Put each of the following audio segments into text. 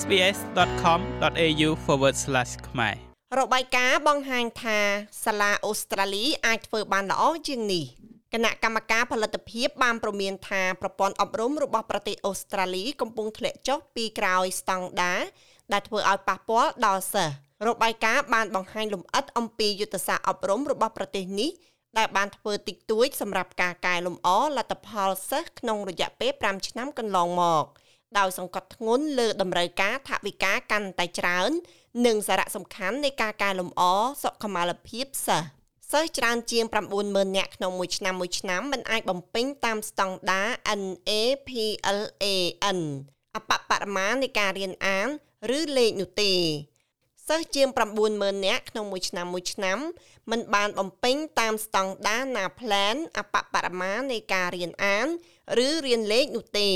sbs.com.au/ ខ្មែររបាយការណ៍បង្ហាញថាសាលាអូស្ត្រាលីអាចធ្វើបានល្អជាងនេះគណៈកម្មការផលិតភាពបានប្រមានថាប្រព័ន្ធអប់រំរបស់ប្រទេសអូស្ត្រាលីកំពុងធ្លាក់ចុះពីក្រោយស្តង់ដារដែលធ្វើឲ្យប៉ះពាល់ដល់សិស្សរបាយការណ៍បានបង្ហាញលម្អិតអំពីយុទ្ធសាស្ត្រអប់រំរបស់ប្រទេសនេះដែលបានធ្វើតិចតួចសម្រាប់ការកែលម្អលទ្ធផលសិស្សក្នុងរយៈពេល5ឆ្នាំកន្លងមក ដោយសង្កត់ធ្ងន់លើតម្រូវការថវិកាកាន់តែច្រើន និងសារៈសំខាន់នៃការកែលម្អសុខុមាលភាពសិស្សសិស្សច្រើនជាង90000នាក់ក្នុងមួយឆ្នាំមួយឆ្នាំមិនអាចបំពេញតាមស្តង់ដារ NAPLAN អបបរមានៃការរៀនអាន ឬលេខនោះទេសិស្សជាង90000នាក់ក្នុងមួយឆ្នាំមួយឆ្នាំមិនបានបំពេញតាមស្តង់ដារ NAPLAN អបបរមានៃការរៀនអាន ឬរៀនលេខនោះទេ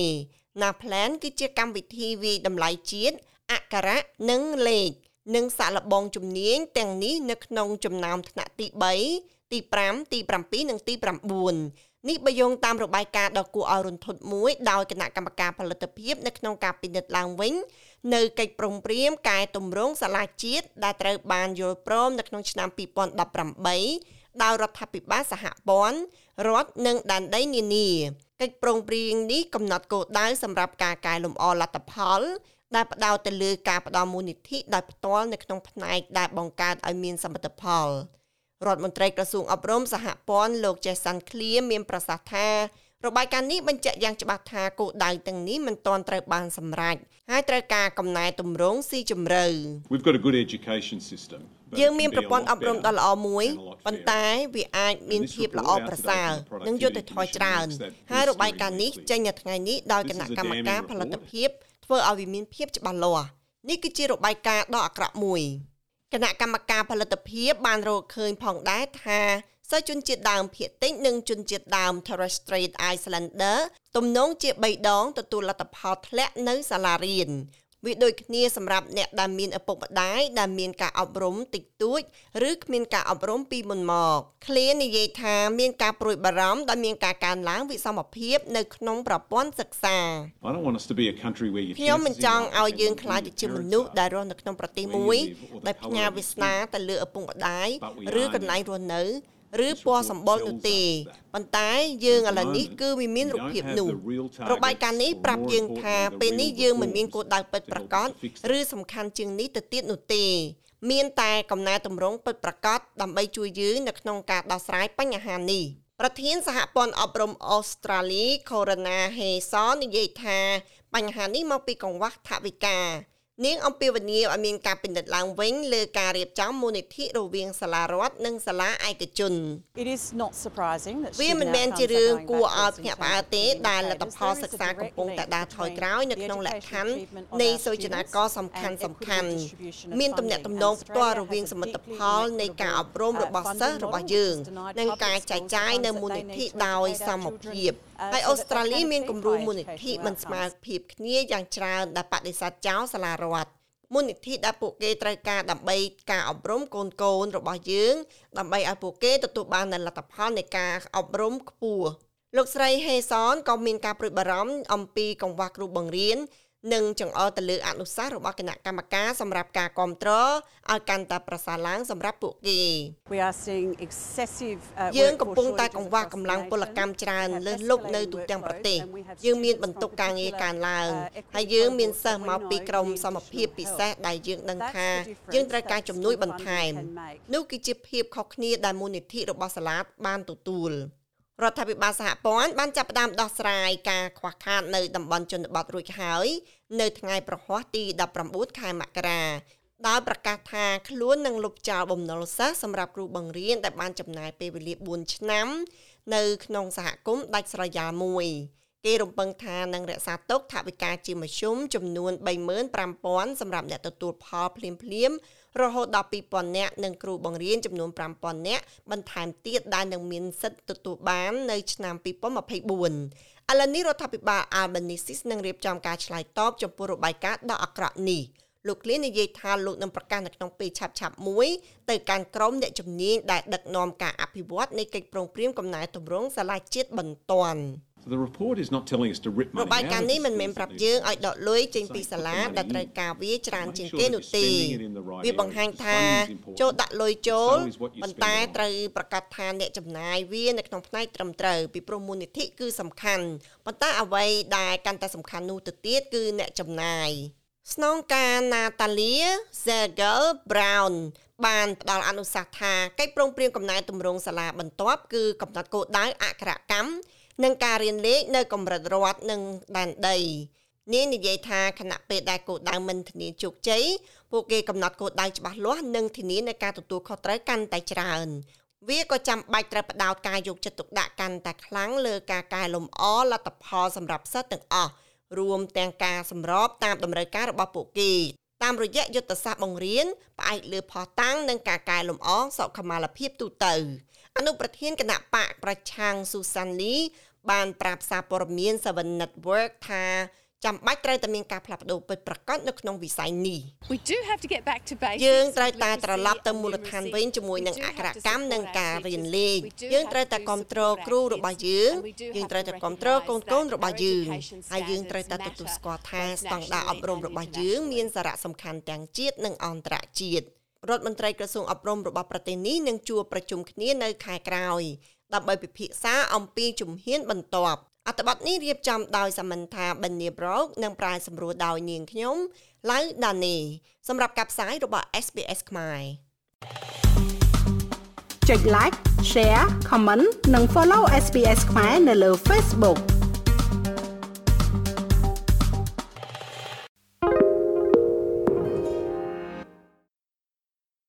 NAPLAN គឺជាកម្មវិធីវិយតម្លៃជាតិអក្ខរៈនិងលេខនិងសាក់លបងជំនាញទាំងនេះនៅក្នុងចំណោមថ្នាក់ទី3ទី5ទី7និងទី9នេះបើយោងតាមរបាយការណ៍ដ៏គួរឲ្យរន្ធត់មួយដោយគណៈកម្មការផលិតភាពនៅក្នុងការពិនិត្យឡើងវិញនៅកិច្ចប្រឹងប្រែងកែតម្រង់សាលាជាតិដែលត្រូវបានយល់ព្រមនៅក្នុងឆ្នាំ2018ដោយរដ្ឋាភិបាលសហព័ន្ធ រដ្ឋនិងដែនដីនានាកិច្ចប្រឹងប្រែងនេះកំណត់គោលដៅសម្រាប់ការកែលម្អលទ្ធផល ដែលផ្ដោតទៅលើការផ្ដល់មូលនិធិដោយផ្ទាល់នៅក្នុងផ្នែកដែលបង្កើតឲ្យមានសមិទ្ធផលរដ្ឋមន្ត្រីក្រសួងអប់រំសហព័ន្ធលោក Jason Clear មានប្រសាសន៍ថារបាយការណ៍នេះបញ្ជាក់យ៉ាងច្បាស់ថាគោលដៅទាំងនេះមិនទាន់ត្រូវបានសម្រេចហើយត្រូវការកំណែទម្រង់ស៊ីជម្រៅ We've got a good education system យើងមានប្រព័ន្ធអប់រំដ៏ល្អមួយប៉ុន្តែវាអាចមានភាពល្អប្រសើរនិងយុត្តិធម៌ច្រើនហើយរបាយការណ៍នេះចេញនៅថ្ងៃនេះដោយគណៈកម្មការផលិតភាពធ្វើឲ្យវាមានភាពច្បាស់លាស់នេះគឺជារបាយការណ៍ដ៏អាក្រក់មួយគណៈកម្មការផលិតភាពបានរកឃើញផងដែរថាសិស្សជនជាតិដើមភាគតិចនិងជនជាតិដើម Torres Strait Islander ទំនងជា3ដងទទួលលទ្ធផលធ្លាក់នៅសាលារៀន វាដូចគ្នាសម្រាប់អ្នកដែលមានឪពុកម្ដាយដែលមានការអប់រំតិចតួចឬគ្មានការអប់រំពីមុនមកឃ្លានិយាយថាមានការព្រួយបារម្ភដែលមានការកើនឡើងវិសមភាពនៅក្នុងប្រព័ន្ធសិក្សាខ្ញុំមិនចង់ឲ្យយើងខ្លាចទៅជាមនុស្សដែលរស់នៅក្នុងប្រទេសមួយដែលផ្ញើវាសនាទៅលើឪពុកម្ដាយឬកន្លែងរស់នៅ ឬពណ៌សម្បុរនោះទេប៉ុន្តែយើងឥឡូវនេះគឺវាមានរូបភាពនោះរបាយការណ៍នេះប្រាប់យើងថាពេលនេះយើងមិនមានគោលដៅពិតប្រាកដឬសំខាន់ជាងនេះទៅទៀតនោះទេមានតែកំណែតម្រង់ពិតប្រាកដដើម្បីជួយយើងនៅក្នុងការដោះស្រាយបញ្ហានេះប្រធានសហព័ន្ធអប់រំអូស្ត្រាលី Corona Hayson និយាយថាបញ្ហានេះមកពីកង្វះថវិកា នាងអំពាវនាវឲ្យមានការពិនិត្យឡើងវិញលើការរៀបចំមូលនិធិរវាងសាលារដ្ឋនិងសាលាឯកជន It is not surprising that វាមិនមែនជារឿងគួរឲ្យភ្ញាក់ផ្អើលទេដែលលទ្ធផលសិក្សាកំពុងតែដើរថយក្រោយនៅក្នុងលក្ខខណ្ឌនៃសូចនាករសំខាន់សំខាន់មានទំនាក់ទំនងផ្ទាល់រវាងសមិទ្ធផលនៃការអប់រំរបស់សិស្សរបស់យើង និងការចែកចាយនៅមូលនិធិដោយសមភាព ហើយអូស្ត្រាលីមានគំរូមូលនិធិមិនស្មើភាពគ្នាយ៉ាងច្រើនដែលបដិសេធចោលសាលារដ្ឋមូលនិធិដែលពួកគេត្រូវការដើម្បីការអប់រំកូនកូនរបស់យើង ដើម្បីឲ្យពួកគេទទួលបាននូវលទ្ធផលនៃការអប់រំខ្ពស់លោកស្រីហេសនក៏មានការព្រួយបារម្ភអំពីកង្វះគ្រូបង្រៀន និងចង្អុលទៅលើអនុសាសន៍របស់គណៈកម្មការសម្រាប់ការគ្រប់គ្រងឲ្យកាន់តែប្រសើរឡើងសម្រាប់ពួកគេ We are seeing excessive យើងកំពុងតែកង្វះកម្លាំងពលកម្មច្រើនលើសលប់នៅទូទាំងប្រទេសយើងមានបន្ទុកការងារកើនឡើងហើយយើងមានសិស្សមកពីក្រមសមភាពពិសេសដែលយើងដឹងថាយើងត្រូវការជំនួយបន្ថែមនោះគឺជាភាពខុសគ្នាដែលមូលនិធិរបស់សាលាបានទទួល រដ្ឋាភិបាលសហព័ន្ធបានចាប់ផ្ដើមដោះស្រាយការខ្វះខាតនៅតំបន់ជនបទរួចហើយនៅថ្ងៃប្រហ័សទី19ខែមករាដោយប្រកាសថាខ្លួននឹងលុបចោលបំណុលសិស្សសម្រាប់គ្រូបង្រៀនដែលបានចំណាយពេលវេលា4ឆ្នាំ នៅក្នុងសហគមន៍ដាច់ស្រយាលមួយ គេរំពឹងថានឹងរក្សាទុកថវិកាជាមធ្យមចំនួន35,000សម្រាប់អ្នកទទួលផលភ្លាមៗរហូតដល់2000នាក់និងគ្រូបង្រៀនចំនួន5000នាក់បន្ថែមទៀតដែលនឹងមានសិទ្ធិទទួលបាននៅឆ្នាំ2024ឥឡូវនេះរដ្ឋាភិបាល Albanese នឹងរៀបចំការឆ្លើយតបចំពោះរបាយការណ៍ដ៏អាក្រក់នេះលោកគ្លៀននិយាយថាលោកនឹងប្រកាសនៅក្នុងពេលឆាប់ៗមួយទៅកាន់ក្រុមអ្នកជំនាញដែលដឹកនាំការអភិវឌ្ឍនៃកិច្ចប្រឹងប្រែងកំណែទម្រង់សាលាជាតិបន្ទាន់ The The report is not telling us to rip money របាយការណ៍នេះមិនមែនប្រាប់យើងឲ្យដកលុយចេញពីសាលាដែលត្រូវការវាច្រើនជាងគេនោះទេវាបង្ហាញថាចូលដាក់លុយចូលប៉ុន្តែត្រូវប្រកាសថាអ្នកចំណាយវានៅក្នុងផ្នែកត្រឹមត្រូវពីព្រោះមូលនិធិគឺសំខាន់ប៉ុន្តែអ្វីដែលកាន់តែសំខាន់នោះទៅទៀតគឺអ្នកចំណាយស្នងការ Natalia Zegel Brown បានផ្ដល់អនុសាសន៍ថាកិច្ចព្រមព្រៀងកំណែទម្រង់សាលាបន្ទាប់គឺកំណត់គោលដៅអក្ខរកម្ម និងការរៀនលេខនៅកម្រិតរដ្ឋនិងដែនដីនេះនិយាយថាគណៈពេលដែលគោលដៅមិនធានាជោគជ័យពួកគេកំណត់គោលដៅច្បាស់លាស់និងធានានៅការទទួលខុសត្រូវកាន់តែច្រើនវាក៏ចាំបាច់ត្រូវផ្ដោតការយកចិត្តទុកដាក់កាន់តែខ្លាំងលើការកែលម្អលទ្ធផលសម្រាប់សិស្សទាំងអស់រួមទាំងការសម្របតាមតម្រូវការរបស់ពួកគេ តាមរយៈយុទ្ធសាស្ត្របង្រៀនផ្អែកលើផុសតាំងនិងការកែលម្អសុខុមាលភាពទូទៅអនុប្រធានគណៈបកប្រឆាំងស៊ូសានលីបានប្រាប់សារព័ត៌មាន Seven Network ថា ចាំបាច់ត្រូវតែមានការផ្លាស់ប្ដូរពិតប្រាកដនៅក្នុងវិស័យនេះយើងត្រូវតែត្រឡប់ទៅមូលដ្ឋានវិញជាមួយនឹងអក្ខរកម្មនិងការរៀនលេខយើងត្រូវតែគ្រប់គ្រងគ្រូរបស់យើងយើងត្រូវតែគ្រប់គ្រងកូនកូនរបស់យើងហើយយើងត្រូវតែទទួលស្គាល់ថាស្តង់ដារអប់រំរបស់យើងមានសារៈសំខាន់ទាំងជាតិនិងអន្តរជាតិរដ្ឋមន្ត្រីក្រសួងអប់រំរបស់ប្រទេសនេះនឹងជួបប្រជុំគ្នានៅខែក្រោយដើម្បីពិភាក្សាអំពីជំហានបន្ទាប់ អត្ថបទនេះរៀបចំដោយសមន្តាបេនីប្រូកនិងប្រាយសម្រួលដោយនាងខ្ញុំឡៅដានីសម្រាប់ការផ្សាយរបស់ SBS ខ្មែរចុច like share comment និង follow SBS ខ្មែរនៅលើ Facebook